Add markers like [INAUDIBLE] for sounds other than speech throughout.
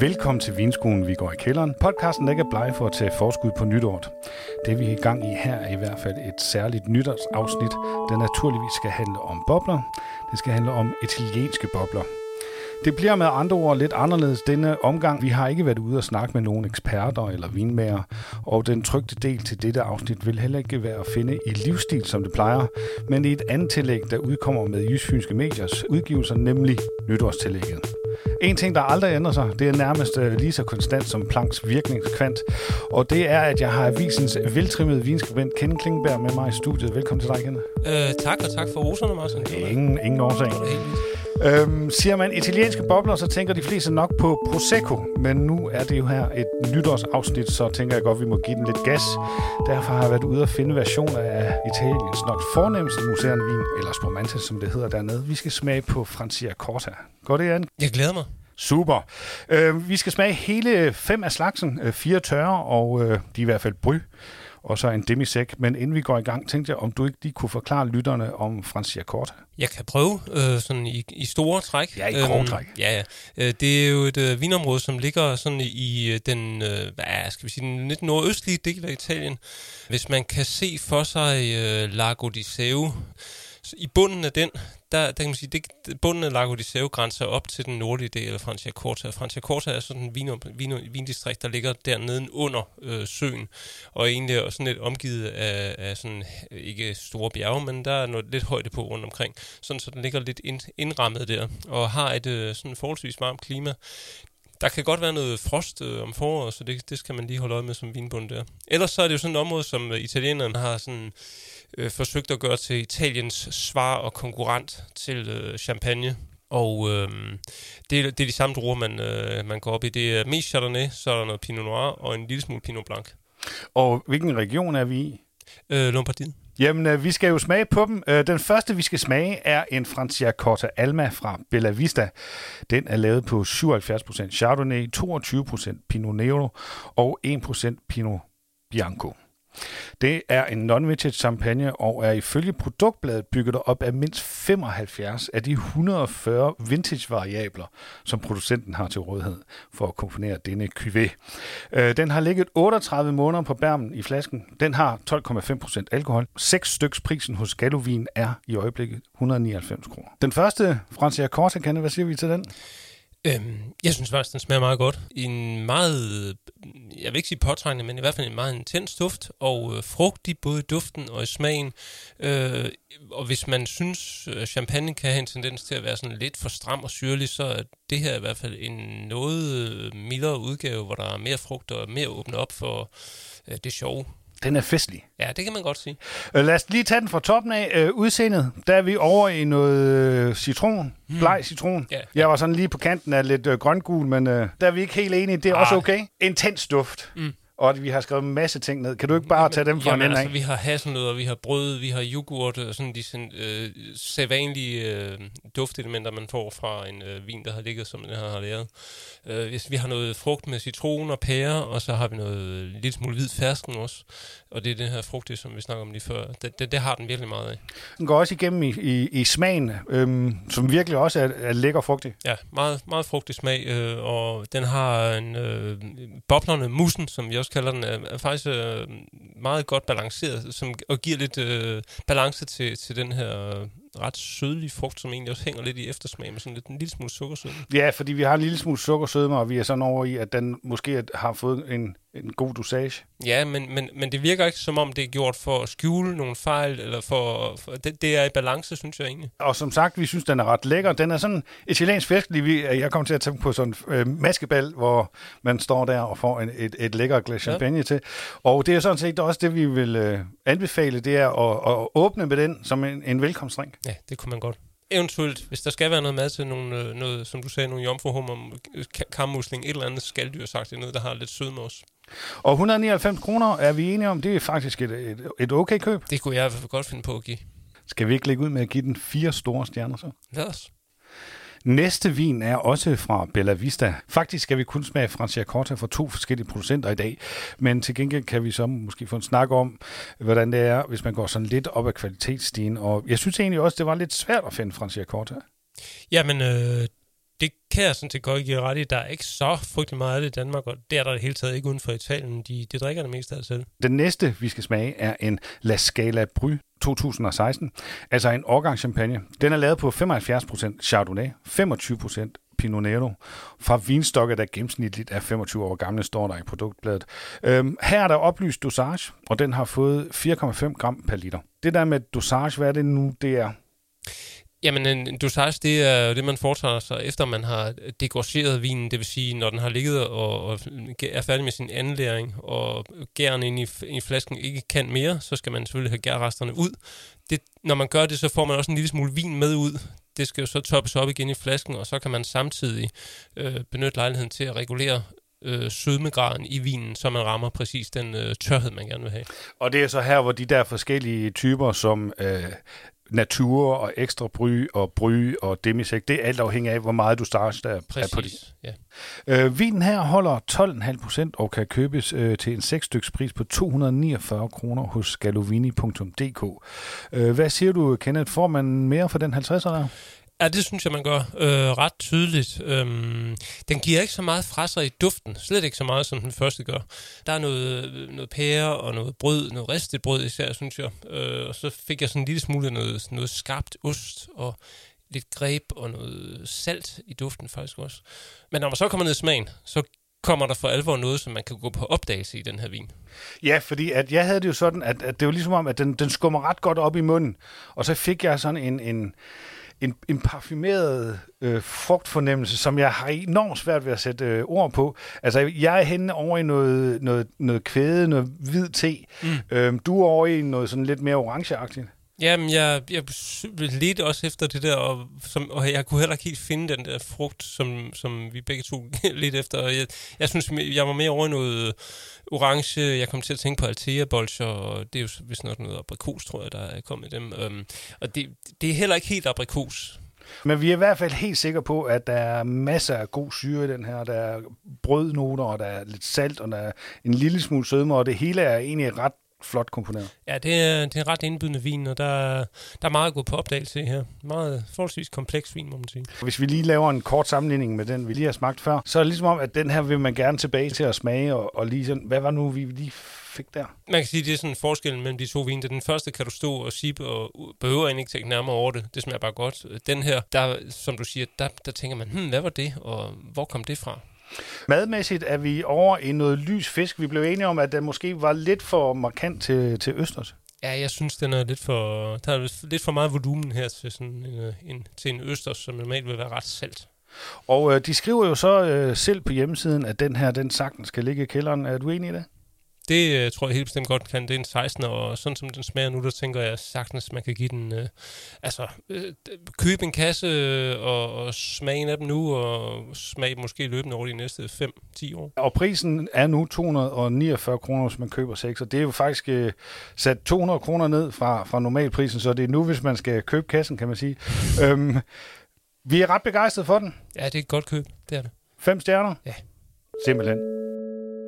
Velkommen til Vinskolen, vi går i kælderen. Podcasten der ikke er bleg for at tage forskud på nytåret. Det vi er i gang i her er i hvert fald et særligt nytårsafsnit, der naturligvis skal handle om bobler. Det skal handle om italienske bobler. Det bliver med andre ord lidt anderledes denne omgang. Vi har ikke været ude og snakke med nogen eksperter eller vinmager, og den trygte del til dette afsnit vil heller ikke være at finde i livsstil, som det plejer, men i et andet tillæg, der udkommer med Jysfynske Mediers udgivelser, nemlig nytårstillægget. En ting, der aldrig ændrer sig, det er nærmest øh, lige så konstant som Planks virkningskvant, og det er, at jeg har avisens veltrimmede vinskribent Ken Klingberg med mig i studiet. Velkommen til dig, Ken. Øh, tak, og tak for roserne, Martin. Ingen, ingen årsag. Øhm, siger man italienske bobler, så tænker de fleste nok på Prosecco. Men nu er det jo her et nytårsafsnit, så tænker jeg godt, at vi må give den lidt gas. Derfor har jeg været ude og finde versioner af Italiens nok fornemmeste museerne vin, eller Spumante, som det hedder dernede. Vi skal smage på Franciacorta. Går det, Jan? Jeg glæder mig. Super. Øh, vi skal smage hele fem af slagsen. Øh, fire tørre, og øh, de er i hvert fald bry og så en demisek. Men inden vi går i gang, tænkte jeg, om du ikke lige kunne forklare lytterne om Franciacorta. Jeg kan prøve øh, sådan i, i store træk. Ja, i grove træk. ja, ja. Øh, det er jo et øh, vinområde, som ligger sådan i øh, den, øh, hvad skal vi sige, den lidt nordøstlige del af Italien. Hvis man kan se for sig øh, Lago di Seo, så i bunden af den, der, der kan man sige, det, bunden af Lago di Seo grænser op til den nordlige del af Franciacorta. Franciacorta er sådan en vin, vin, vindistrikt, der ligger dernede under øh, søen, og egentlig er sådan lidt omgivet af, af sådan, ikke store bjerge, men der er noget lidt højde på rundt omkring, sådan så den ligger lidt ind, indrammet der, og har et øh, sådan forholdsvis varmt klima. Der kan godt være noget frost øh, om foråret, så det, det skal man lige holde øje med som vinbund der. Ellers så er det jo sådan et område, som øh, italienerne har sådan øh, forsøgt at gøre til Italiens svar og konkurrent til øh, champagne. Og øh, det, er, det er de samme druer, man, øh, man går op i. Det er mest Chardonnay, så er der noget Pinot Noir og en lille smule Pinot Blanc. Og hvilken region er vi i? Øh, Lombardiet. Jamen, øh, vi skal jo smage på dem. Øh, den første, vi skal smage, er en Franciacorta Alma fra Bella Vista. Den er lavet på 77% Chardonnay, 22% Pinot Nero og 1% Pinot Bianco. Det er en non-vintage champagne og er ifølge produktbladet bygget op af mindst 75 af de 140 vintage-variabler, som producenten har til rådighed for at komponere denne cuvée. Øh, den har ligget 38 måneder på bærmen i flasken. Den har 12,5% alkohol. 6 styks prisen hos Galovin er i øjeblikket 199 kroner. Den første, Francia Corta, kan hvad siger vi til den? Øhm, jeg synes faktisk, den smager meget godt. En meget, jeg vil ikke sige påtrængende, men i hvert fald en meget intens duft, og øh, frugtig både i duften og i smagen. Øh, og hvis man synes, øh, champagne kan have en tendens til at være sådan lidt for stram og syrlig, så er det her i hvert fald en noget øh, mildere udgave, hvor der er mere frugt og mere åbne op for øh, det sjove. Den er festlig. Ja, det kan man godt sige. Øh, lad os lige tage den fra toppen af. Øh, udseendet, der er vi over i noget øh, citron. Mm. Bleg citron. Ja. Jeg var sådan lige på kanten af lidt øh, grøngul, men øh, der er vi ikke helt enige. Det er ah. også okay. Intens duft. Mm. Og vi har skrevet en masse ting ned. Kan du ikke bare tage dem fra Jamen, en altså, vi har hasselnødder, vi har brød, vi har yoghurt, og sådan de sådan, øh, sædvanlige øh, duftelementer, man får fra en øh, vin, der har ligget, som den her har lavet. Øh, hvis vi har noget frugt med citron og pære, og så har vi noget lille smule hvid fersken også. Og det er den her frugt, som vi snakker om lige før. Det, det, det har den virkelig meget af. Den går også igennem i, i, i smagen, øhm, som virkelig også er, er lækker frugtig. Ja, meget, meget frugtig smag, øh, og den har en øh, boblerne mussen, som vi også kalder den, er, er faktisk øh, meget godt balanceret, som, og giver lidt øh, balance til, til den her ret sødlige frugt, som egentlig også hænger lidt i eftersmag med sådan lidt en lille smule sukkersødme. Ja, fordi vi har en lille smule sukkersødme, og vi er sådan over i, at den måske har fået en, en god dosage. Ja, men, men, men det virker ikke som om, det er gjort for at skjule nogle fejl, eller for, for det, det er i balance, synes jeg egentlig. Og som sagt, vi synes, den er ret lækker. Den er sådan italiensk festlig. Vi- Jeg kommer til at tænke på sådan en øh, maskebal, hvor man står der og får en, et, et lækker glas champagne ja. til. Og det er sådan set også det, vi vil øh, anbefale, det er at, at åbne med den som en, en velkomstdrink. Ja, det kunne man godt. Eventuelt, hvis der skal være noget mad til nogle, øh, noget, som du sagde, nogle jomfruhummer, ka- kammusling, et eller andet skalddyr sagt, noget, der har lidt sødme også. Og 199 kroner er vi enige om, det er faktisk et, et, et okay køb. Det kunne jeg i hvert fald godt finde på at give. Skal vi ikke lægge ud med at give den fire store stjerner så? Lad os. Næste vin er også fra Bella Vista. Faktisk skal vi kun smage Franciacorta fra to forskellige producenter i dag, men til gengæld kan vi så måske få en snak om, hvordan det er, hvis man går sådan lidt op ad kvalitetsstigen. Og jeg synes egentlig også, det var lidt svært at finde Franciacorta. Jamen, øh, det kan jeg sådan set godt give ret i. Der er ikke så frygtelig meget af det i Danmark, og det er der det hele taget ikke uden for Italien. De, de drikker det meste af det selv. Den næste, vi skal smage, er en La Scala Bry 2016. Altså en årgangschampagne. Den er lavet på 75% Chardonnay, 25% Pinot Nero fra vinstokke, der gennemsnitligt er 25 år gamle, står der i produktbladet. Øhm, her er der oplyst dosage, og den har fået 4,5 gram per liter. Det der med dosage, hvad er det nu, det er? Jamen, en dosage, det er det, man foretager sig, efter man har degorgeret vinen, det vil sige, når den har ligget og, og er færdig med sin anlæring, og gæren inde i, i flasken ikke kan mere, så skal man selvfølgelig have gærresterne ud. Det, når man gør det, så får man også en lille smule vin med ud. Det skal jo så toppes op igen i flasken, og så kan man samtidig øh, benytte lejligheden til at regulere øh, sødmegraden i vinen, så man rammer præcis den øh, tørhed, man gerne vil have. Og det er så her, hvor de der forskellige typer, som øh, natur og ekstra bry og bry og demisek, det er alt afhængig af, hvor meget du starter der Præcis, på det. ja. Øh, vinen her holder 12,5 procent og kan købes øh, til en 6 styks pris på 249 kroner hos galovini.dk. Øh, hvad siger du, Kenneth? Får man mere for den 50'er der? Ja, det synes jeg, man gør øh, ret tydeligt. Øhm, den giver ikke så meget fra sig i duften. Slet ikke så meget, som den første gør. Der er noget, øh, noget pære og noget brød, noget ristet brød især, synes jeg. Øh, og så fik jeg sådan en lille smule noget, noget skarpt ost og lidt greb og noget salt i duften faktisk også. Men når man så kommer ned i smagen, så kommer der for alvor noget, som man kan gå på opdagelse i den her vin. Ja, fordi at jeg havde det jo sådan, at, at det var ligesom om, at den, den skummer ret godt op i munden, og så fik jeg sådan en, en, en, en parfumeret øh, frugtfornemmelse, som jeg har enormt svært ved at sætte øh, ord på. Altså, jeg er henne over i noget, noget, noget kvæde, noget hvid te. Mm. Øhm, du er over i noget sådan lidt mere orangeagtigt. Jamen, jeg, jeg ledte også efter det der, og, som, og jeg kunne heller ikke helt finde den der frugt, som, som vi begge to [LAUGHS] lidt efter. Og jeg, jeg synes, jeg var mere over noget orange. Jeg kom til at tænke på Altea bolcher, og det er jo vist nok noget aprikos, tror jeg, der er kommet dem. Um, og det, det er heller ikke helt aprikos. Men vi er i hvert fald helt sikre på, at der er masser af god syre i den her. Der er brødnoter, og der er lidt salt, og der er en lille smule sødme, og det hele er egentlig ret flot komponeret. Ja, det er, det er en ret indbydende vin, og der, der er meget gå på opdagelse her. Meget forholdsvis kompleks vin, må man sige. Hvis vi lige laver en kort sammenligning med den, vi lige har smagt før, så er det ligesom om, at den her vil man gerne tilbage til at smage, og, og lige sådan, hvad var nu, vi lige fik der? Man kan sige, det er sådan forskellen mellem de to vine. Den første kan du stå og sippe, og behøver ikke tænke nærmere over det. Det smager bare godt. Den her, der, som du siger, der, der tænker man, hmm, hvad var det, og hvor kom det fra? Madmæssigt er vi over i noget lys fisk. Vi blev enige om, at den måske var lidt for markant til, til Østers. Ja, jeg synes, den er lidt for, der er lidt for meget volumen her til, sådan en, en, til en Østers, som normalt vil være ret salt. Og øh, de skriver jo så øh, selv på hjemmesiden, at den her, den sagtens skal ligge i kælderen. Er du enig i det? Det uh, tror jeg helt bestemt godt kan. Det er en 16, og sådan som den smager nu, der tænker jeg sagtens, man kan give den... Uh, altså, uh, købe en kasse og, og smage en af dem nu, og smage måske løbende over de næste 5-10 år. Og prisen er nu 249 kroner, hvis man køber 6, og det er jo faktisk uh, sat 200 kroner ned fra, fra normalprisen, så det er nu, hvis man skal købe kassen, kan man sige. øhm, vi er ret begejstrede for den. Ja, det er et godt køb, det er det. Fem stjerner? Ja. Simpelthen.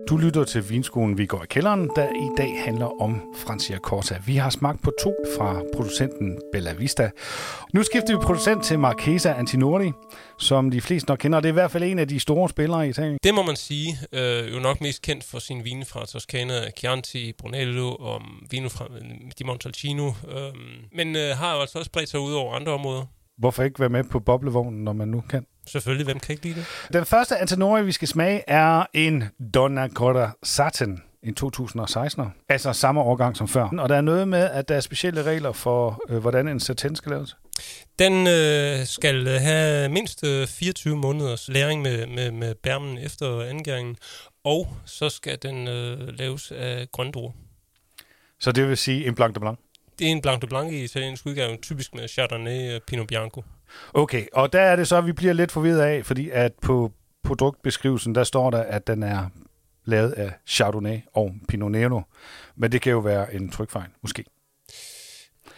Du lytter til Vinskolen Vi går i kælderen, der i dag handler om Francia Corta. Vi har smagt på to fra producenten Bella Vista. Nu skifter vi producent til Marchesa Antinori, som de fleste nok kender. Det er i hvert fald en af de store spillere i Italien. Det må man sige. Øh, jo nok mest kendt for sin vine fra Toscana, Chianti, Brunello og vino fra øh, Di Montalcino. Øh, men øh, har jo altså også bredt sig ud over andre områder. Hvorfor ikke være med på boblevognen, når man nu kan? Selvfølgelig, hvem kan ikke lide det? Den første Antinori, vi skal smage, er en Donna Cotta Satin en 2016'er. Altså samme årgang som før. Og der er noget med, at der er specielle regler for, øh, hvordan en satin skal laves. Den øh, skal have mindst 24 øh, måneders læring med, med, med bærmen efter angæringen, og så skal den øh, laves af grøndruer. Så det vil sige en blanc de blanc? Det er en blanc de blanc i italiensk udgave, typisk med Chardonnay og Pinot Bianco. Okay, og der er det så, at vi bliver lidt forvirret af, fordi at på produktbeskrivelsen, der står der, at den er lavet af Chardonnay og Pinot Nero. Men det kan jo være en trykfejl, måske.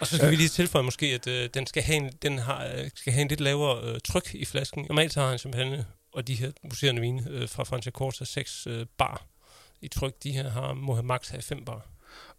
Og så skal øh. vi lige tilføje måske, at øh, den, skal have en, den har, øh, skal have en lidt lavere øh, tryk i flasken. Normalt har en champagne og de her museerne vine øh, fra Francia Corta 6 øh, bar i tryk. De her har, må have max have 5 bar.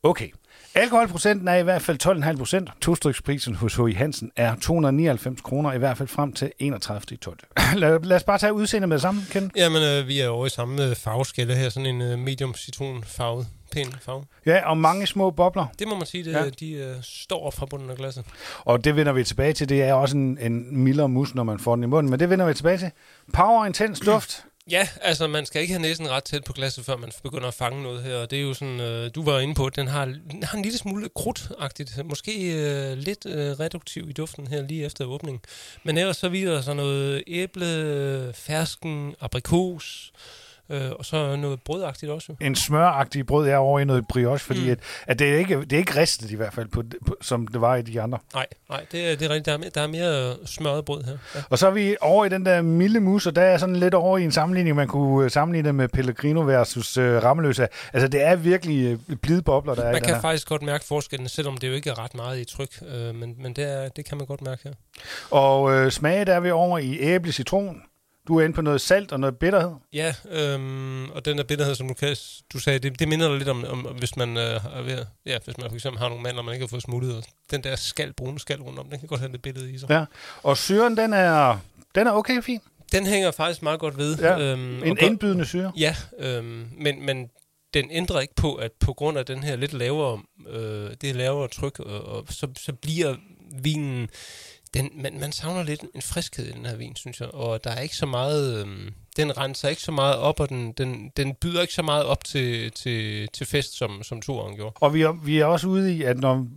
Okay. Alkoholprocenten er i hvert fald 12,5 procent. Tostryksprisen hos H.I. Hansen er 299 kroner, i hvert fald frem til 31. 12. [CLEARS THROAT] lad, lad os bare tage udseendet med det samme, Ken. Jamen, øh, vi er over i samme øh, farveskala her, sådan en øh, medium citronfarvet pæn farve. Ja, og mange små bobler. Det må man sige, det, ja. de øh, står fra bunden af glasset. Og det vender vi tilbage til. Det er også en, en mildere mus, når man får den i munden, men det vender vi tilbage til. Power, intens duft. Ja, altså man skal ikke have næsen ret tæt på glasset, før man begynder at fange noget her. Det er jo sådan, øh, du var inde på, at den har, den har en lille smule krudtagtigt. Måske øh, lidt øh, reduktiv i duften her lige efter åbningen. Men ellers så videre så noget æble, fersken, aprikos, Øh, og så noget brødagtigt også. En smøragtig brød er over i noget brioche, fordi mm. at, at det, er ikke, det er ikke ristet i hvert fald, på, på, som det var i de andre. Nej, nej det, er, det er rigtigt. Der er, mere, der er mere smørret brød her. Ja. Og så er vi over i den der milde mus, og der er sådan lidt over i en sammenligning, man kunne øh, sammenligne det med Pellegrino versus øh, Rammeløsa. Altså det er virkelig øh, blide bobler, der man er Man kan her. faktisk godt mærke forskellen, selvom det jo ikke er ret meget i tryk, øh, men, men det, er, det kan man godt mærke her. Og øh, smage, der er vi over i æble, citron, du er inde på noget salt og noget bitterhed. Ja, øhm, og den der bitterhed, som du, kan, du sagde, det, det minder dig lidt om, om hvis man øh, er ved, ja, hvis man for eksempel har nogle mandler, man ikke har fået smuttet. Den der skal, brune skal rundt om, den kan godt have det billede i sig. Ja, og syren, den er, den er okay fin. Den hænger faktisk meget godt ved. Ja, øhm, en indbydende syre. Ja, øhm, men, men den ændrer ikke på, at på grund af den her lidt lavere, øh, det lavere tryk, og, og så, så bliver vinen den, man, man savner lidt en friskhed i den her vin, synes jeg. Og der er ikke så meget... Øhm, den renser ikke så meget op, og den, den, den byder ikke så meget op til, til, til fest, som, som toeren gjorde. Og vi er, vi er også ude i, at, når,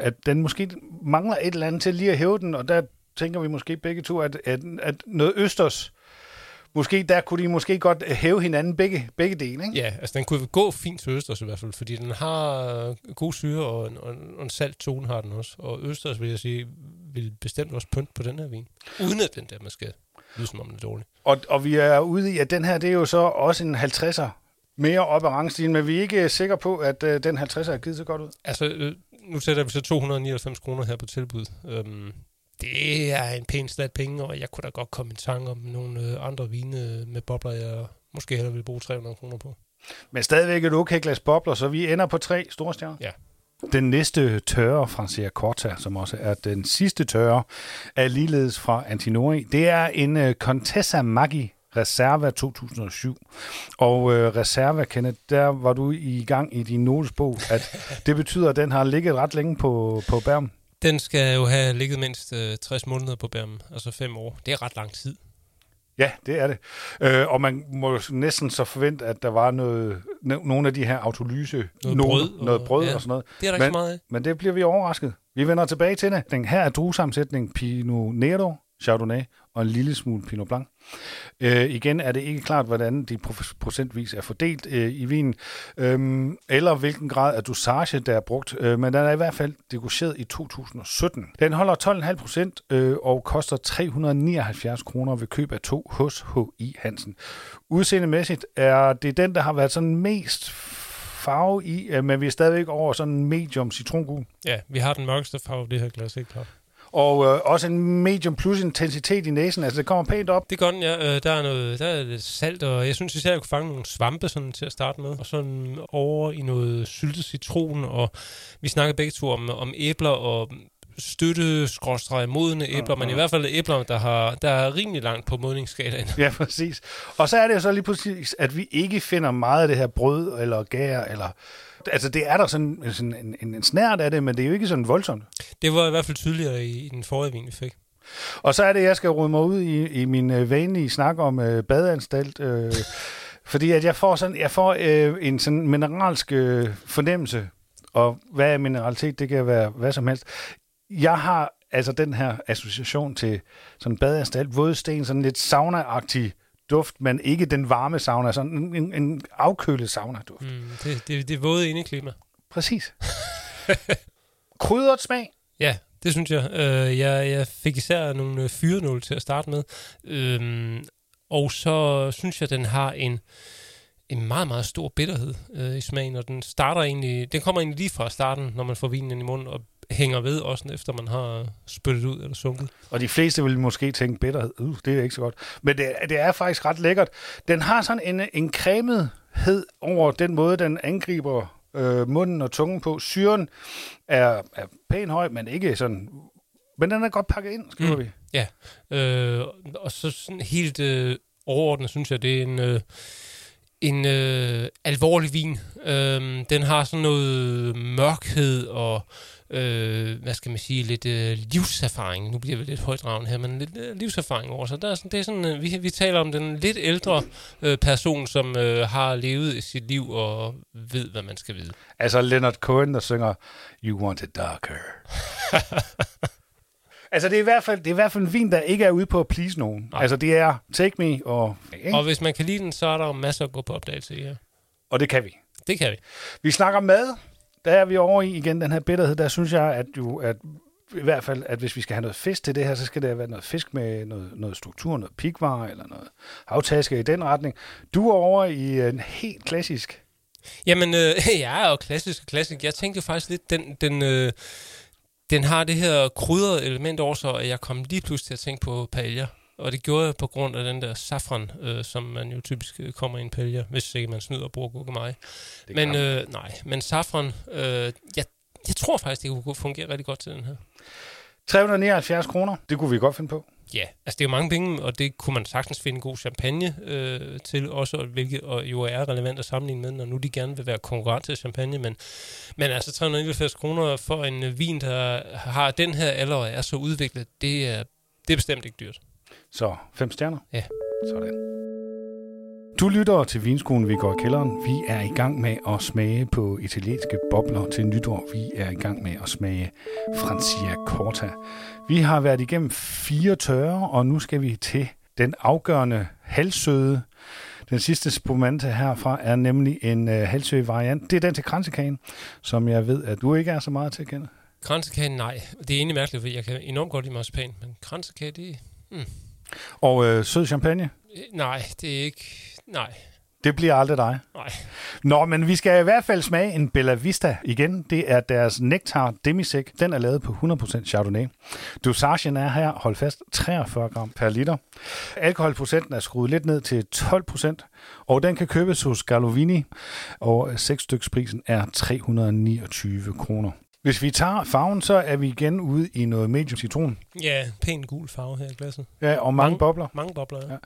at den måske mangler et eller andet til lige at hæve den, og der tænker vi måske begge to, at, at, at noget østers måske der kunne de måske godt hæve hinanden begge, begge dele, ikke? Ja, altså den kunne gå fint til Østers i hvert fald, fordi den har god syre, og en, og en salt tone har den også. Og Østers, vil jeg sige, vil bestemt også pynt på den her vin. Uden at den der måske lyder som om den er dårlig. Og, og vi er ude i, at den her, det er jo så også en 50'er mere op ad rangstigen, men vi er ikke sikre på, at uh, den 50'er er givet så godt ud. Altså, øh, nu sætter vi så 299 kroner her på tilbud. Øhm, det er en pæn slat penge, og jeg kunne da godt komme i tanke om nogle øh, andre vine med bobler, jeg måske hellere vil bruge 300 kroner på. Men stadigvæk et okay glas bobler, så vi ender på tre store stjerner. Ja. Den næste tørre fra Sierra Corta, som også er den sidste tørre, er ligeledes fra Antinori. Det er en øh, Contessa Maggi Reserva 2007. Og øh, Reserva, Kenneth, der var du i gang i din notesbog, at det betyder, at den har ligget ret længe på, på bærmen. Den skal jo have ligget mindst øh, 60 måneder på bærmen, altså 5 år. Det er ret lang tid. Ja, det er det. Øh, og man må næsten så forvente, at der var noget, nogle af de her autolyse, noget brød, og, noget brød ja, og sådan noget. Det er der men, ikke så meget af. Men det bliver vi overrasket. Vi vender tilbage til det. Den her er druesammensætning Pinot Nero, Chardonnay og en lille smule Pinot Blanc. Øh, igen er det ikke klart, hvordan de procentvis er fordelt øh, i vinen, øh, eller hvilken grad af dosage, der er brugt, øh, men den er i hvert fald degusteret i 2017. Den holder 12,5 procent øh, og koster 379 kroner ved køb af to hos H.I. Hansen. Udseendemæssigt er det den, der har været sådan mest farve i, øh, men vi er stadigvæk over sådan en medium citrongul. Ja, vi har den mørkeste farve, det her glas, ikke klart. Og øh, også en medium plus intensitet i næsen, altså det kommer pænt op. Det gør den, ja. Øh, der, er noget, der er lidt salt, og jeg synes især, at jeg kunne fange nogle svampe sådan, til at starte med. Og sådan over i noget syltet citron, og vi snakkede begge to om, om æbler og støtte skråstreget modne æbler, uh-huh. men i hvert fald æbler, der, har, der er rimelig langt på modningsskalaen. [LAUGHS] Ja, præcis. Og så er det jo så lige præcis, at vi ikke finder meget af det her brød eller gær, eller altså det er der sådan, sådan en, en, en snært af det, men det er jo ikke sådan voldsomt. Det var i hvert fald tydeligere i, i den forrige vin, vi fik. Og så er det, jeg skal rode mig ud i, i min øh, vanlige snak om øh, badeanstalt, øh, [LAUGHS] fordi at jeg får sådan, jeg får øh, en sådan mineralsk øh, fornemmelse, og hvad er mineralitet? Det kan være hvad som helst. Jeg har altså den her association til sådan badeanstalt, vådsten, sådan lidt sauna-agtig duft, men ikke den varme sauna, sådan en, en, afkølet sauna-duft. Mm, det, det, det våde indeklima. Præcis. [LAUGHS] Krydret smag? Ja, det synes jeg. Uh, jeg, jeg fik især nogle øh, fyrenål til at starte med. Uh, og så synes jeg, den har en, en meget, meget stor bitterhed uh, i smagen, og den starter egentlig, den kommer egentlig lige fra starten, når man får vinen i munden, og hænger ved, også efter man har spyttet ud eller sunket. Og de fleste vil måske tænke bitterhed, uh, det er ikke så godt. Men det, det er faktisk ret lækkert. Den har sådan en, en cremethed over den måde, den angriber øh, munden og tungen på. Syren er, er pæn høj, men ikke sådan... Men den er godt pakket ind, skriver mm. vi. Ja, øh, og så sådan helt øh, overordnet synes jeg, det er en... Øh, en øh, alvorlig vin. Øh, den har sådan noget mørkhed og øh, hvad skal man sige, lidt øh, livserfaring. Nu bliver vi lidt højdragende her, men lidt øh, livserfaring over. Så der er sådan, det er sådan, øh, vi, vi taler om den lidt ældre øh, person, som øh, har levet sit liv og ved, hvad man skal vide. Altså Leonard Cohen, der synger You Want It Darker. [LAUGHS] Altså, det er, i hvert fald, det er i hvert fald en vin, der ikke er ude på at please nogen. Nej. Altså, det er take me og... Ikke? Og hvis man kan lide den, så er der jo masser at gå på opdagelse i her. Og det kan vi. Det kan vi. Vi snakker mad. Der er vi over i igen den her bitterhed. Der synes jeg, at, jo, at i hvert fald, at hvis vi skal have noget fisk til det her, så skal det være noget fisk med noget, noget struktur, noget pikvare eller noget havtaske i den retning. Du er over i en helt klassisk... Jamen, øh, jeg er jo klassisk og klassisk. Jeg tænkte faktisk lidt, den, den, øh, den har det her krydrede element over sig, at jeg kom lige pludselig til at tænke på paella. Og det gjorde jeg på grund af den der safran, øh, som man jo typisk øh, kommer i en paella, hvis ikke man snyder og bruger gurkemeje. Men øh, nej, men safran, øh, jeg, jeg tror faktisk, det kunne fungere rigtig godt til den her. 379 kroner, det kunne vi godt finde på. Ja, altså det er jo mange penge, og det kunne man sagtens finde god champagne øh, til også, hvilket og jo er relevant at sammenligne med, når nu de gerne vil være konkurrent til champagne, men, men altså 391 kroner for en vin, der har den her alder og er så udviklet, det er, det er bestemt ikke dyrt. Så fem stjerner? Ja. Sådan. Du lytter til Vinskolen, vi går i kælderen. Vi er i gang med at smage på italienske bobler til nytår. Vi er i gang med at smage Francia Corta. Vi har været igennem fire tørre, og nu skal vi til den afgørende halvsøde. Den sidste spumante herfra er nemlig en halvsøde variant. Det er den til kransekagen, som jeg ved, at du ikke er så meget til at kende. Kransekagen, nej. Det er egentlig mærkeligt, for jeg kan enormt godt lide marcipan, men kransekage, det... Mm. Og øh, sød champagne? Nej, det er ikke... Nej. Det bliver aldrig dig. Nej. Nå, men vi skal i hvert fald smage en Bella Vista igen. Det er deres Nectar Demisec. Den er lavet på 100% Chardonnay. Dosagen er her, hold fast, 43 gram per liter. Alkoholprocenten er skruet lidt ned til 12%, og den kan købes hos Galovini, og 6 styks prisen er 329 kroner. Hvis vi tager farven, så er vi igen ude i noget medium citron. Ja, pæn gul farve her i glasset. Ja, og mange, mange bobler. Mange bobler, ja. ja.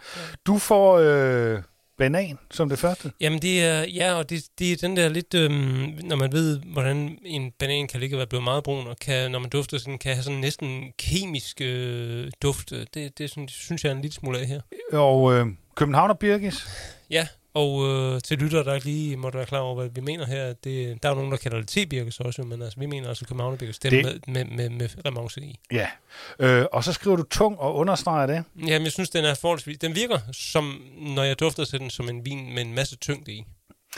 Du får øh, banan som det første. Jamen, det er, ja, og det, det er den der lidt, øhm, når man ved, hvordan en banan kan ligge og være blevet meget brun, og kan, når man dufter sådan, kan have sådan næsten kemisk øh, duft. Det, det synes, synes jeg er en lille smule af her. Og øh, Københavner Birgis? Ja, og øh, til lytter, der lige måtte være klar over, hvad vi mener her, det, der er jo nogen, der kalder det tebirkes også, men altså, vi mener altså Københavnerbirkes, det, det med, med, med, med remonce i. Ja, øh, og så skriver du tung og understreger det. Jamen, jeg synes, den er forholdsvis, den virker som, når jeg dufter til den, som en vin med en masse tyngde i.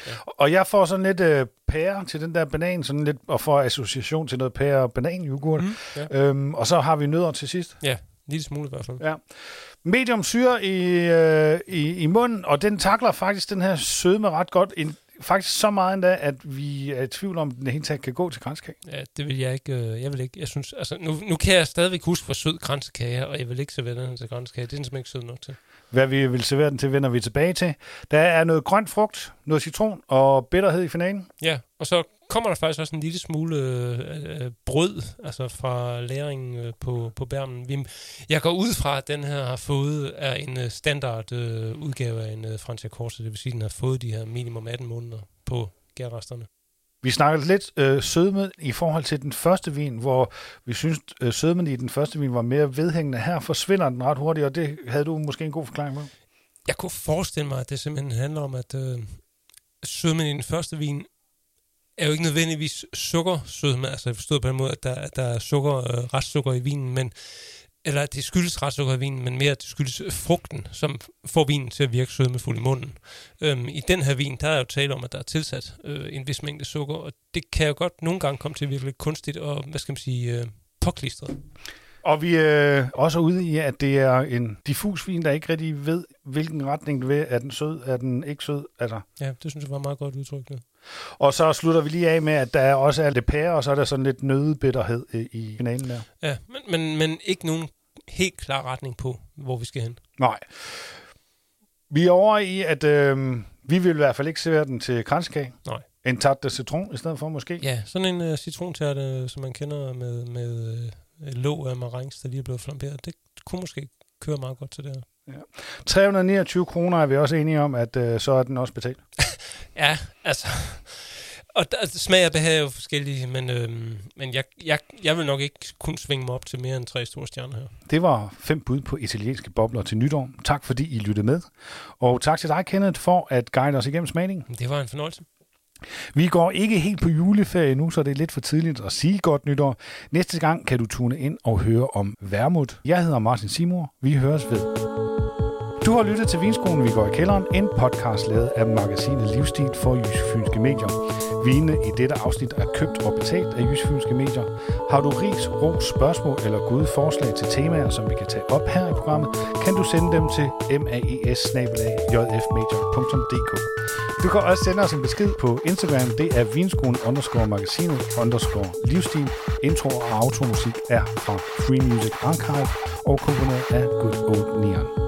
Ja. Og jeg får sådan lidt øh, pære til den der banan, sådan lidt, og får association til noget pære og banan yoghurt. Mm, ja. øhm, og så har vi nødder til sidst. Ja, lille smule i hvert fald. Ja. Medium syre i, øh, i, i munden, og den takler faktisk den her sødme ret godt. En, faktisk så meget endda, at vi er i tvivl om, at den helt taget kan gå til kransekage. Ja, det vil jeg ikke. Øh, jeg vil ikke. Jeg synes, altså, nu, nu kan jeg stadigvæk huske, hvor sød kransekage og jeg vil ikke servere den til kransekage. Det er den simpelthen ikke sød nok til. Hvad vi vil servere den til, vender vi tilbage til. Der er noget grønt frugt, noget citron og bitterhed i finalen. Ja, og så kommer der faktisk også en lille smule øh, brød altså fra læringen øh, på, på bærmen. Vi, jeg går ud fra, at den her har fået er en øh, standard øh, udgave af en øh, Francia Corsa, det vil sige, at den har fået de her minimum 18 måneder på gærresterne. Vi snakkede lidt øh, sødme i forhold til den første vin, hvor vi synes, øh, sødmen i den første vin var mere vedhængende. Her forsvinder den ret hurtigt, og det havde du måske en god forklaring på. Jeg kunne forestille mig, at det simpelthen handler om, at øh, sødmen i den første vin er jo ikke nødvendigvis sukkersødme, altså forstået på den måde, at der, der er sukker, øh, restsukker i vinen, men eller det skyldes restsukker i vinen, men mere at det skyldes frugten, som får vinen til at virke sødmefuld i munden. Øhm, I den her vin, der er jo tale om, at der er tilsat øh, en vis mængde sukker, og det kan jo godt nogle gange komme til at virke lidt kunstigt og, hvad skal man sige, øh, påklistret. Og vi er også ude i, at det er en diffus vin, der ikke rigtig ved, hvilken retning det vil. Er den sød? Er den ikke sød? Altså. Ja, det synes jeg var meget godt udtrykt. Og så slutter vi lige af med, at der også er lidt pære, og så er der sådan lidt nødebitterhed i finalen der. Ja, men, men, men ikke nogen helt klar retning på, hvor vi skal hen. Nej. Vi er over i, at øh, vi vil i hvert fald ikke servere den til kranskage. Nej. En tarte citron i stedet for måske? Ja, sådan en uh, citrontærte, som man kender med, med uh, låg af marengs, der lige er blevet flamberet. Det kunne måske køre meget godt til det her. Ja. 329 kroner er vi også enige om, at uh, så er den også betalt. [LAUGHS] ja, altså... Og der, smag og behag er jo forskellige, men, øhm, men jeg, jeg, jeg vil nok ikke kun svinge mig op til mere end tre store stjerner her. Det var fem bud på italienske bobler til nytår. Tak fordi I lyttede med. Og tak til dig, Kenneth, for at guide os igennem smagningen. Det var en fornøjelse. Vi går ikke helt på juleferie nu, så det er lidt for tidligt at sige godt nytår. Næste gang kan du tune ind og høre om værmut. Jeg hedder Martin Simor. Vi høres ved. Du har lyttet til Vinskolen, vi går i kælderen, en podcast lavet af magasinet Livsstil for Jysk Fynske Medier. Vinene i dette afsnit er købt og betalt af Jysk Fynske Medier. Har du ris, ros, spørgsmål eller gode forslag til temaer, som vi kan tage op her i programmet, kan du sende dem til maes Du kan også sende os en besked på Instagram. Det er vinskolen underscore magasinet underscore livsstil. Intro og automusik er fra Free Music Archive og komponeret af Good Old Neon.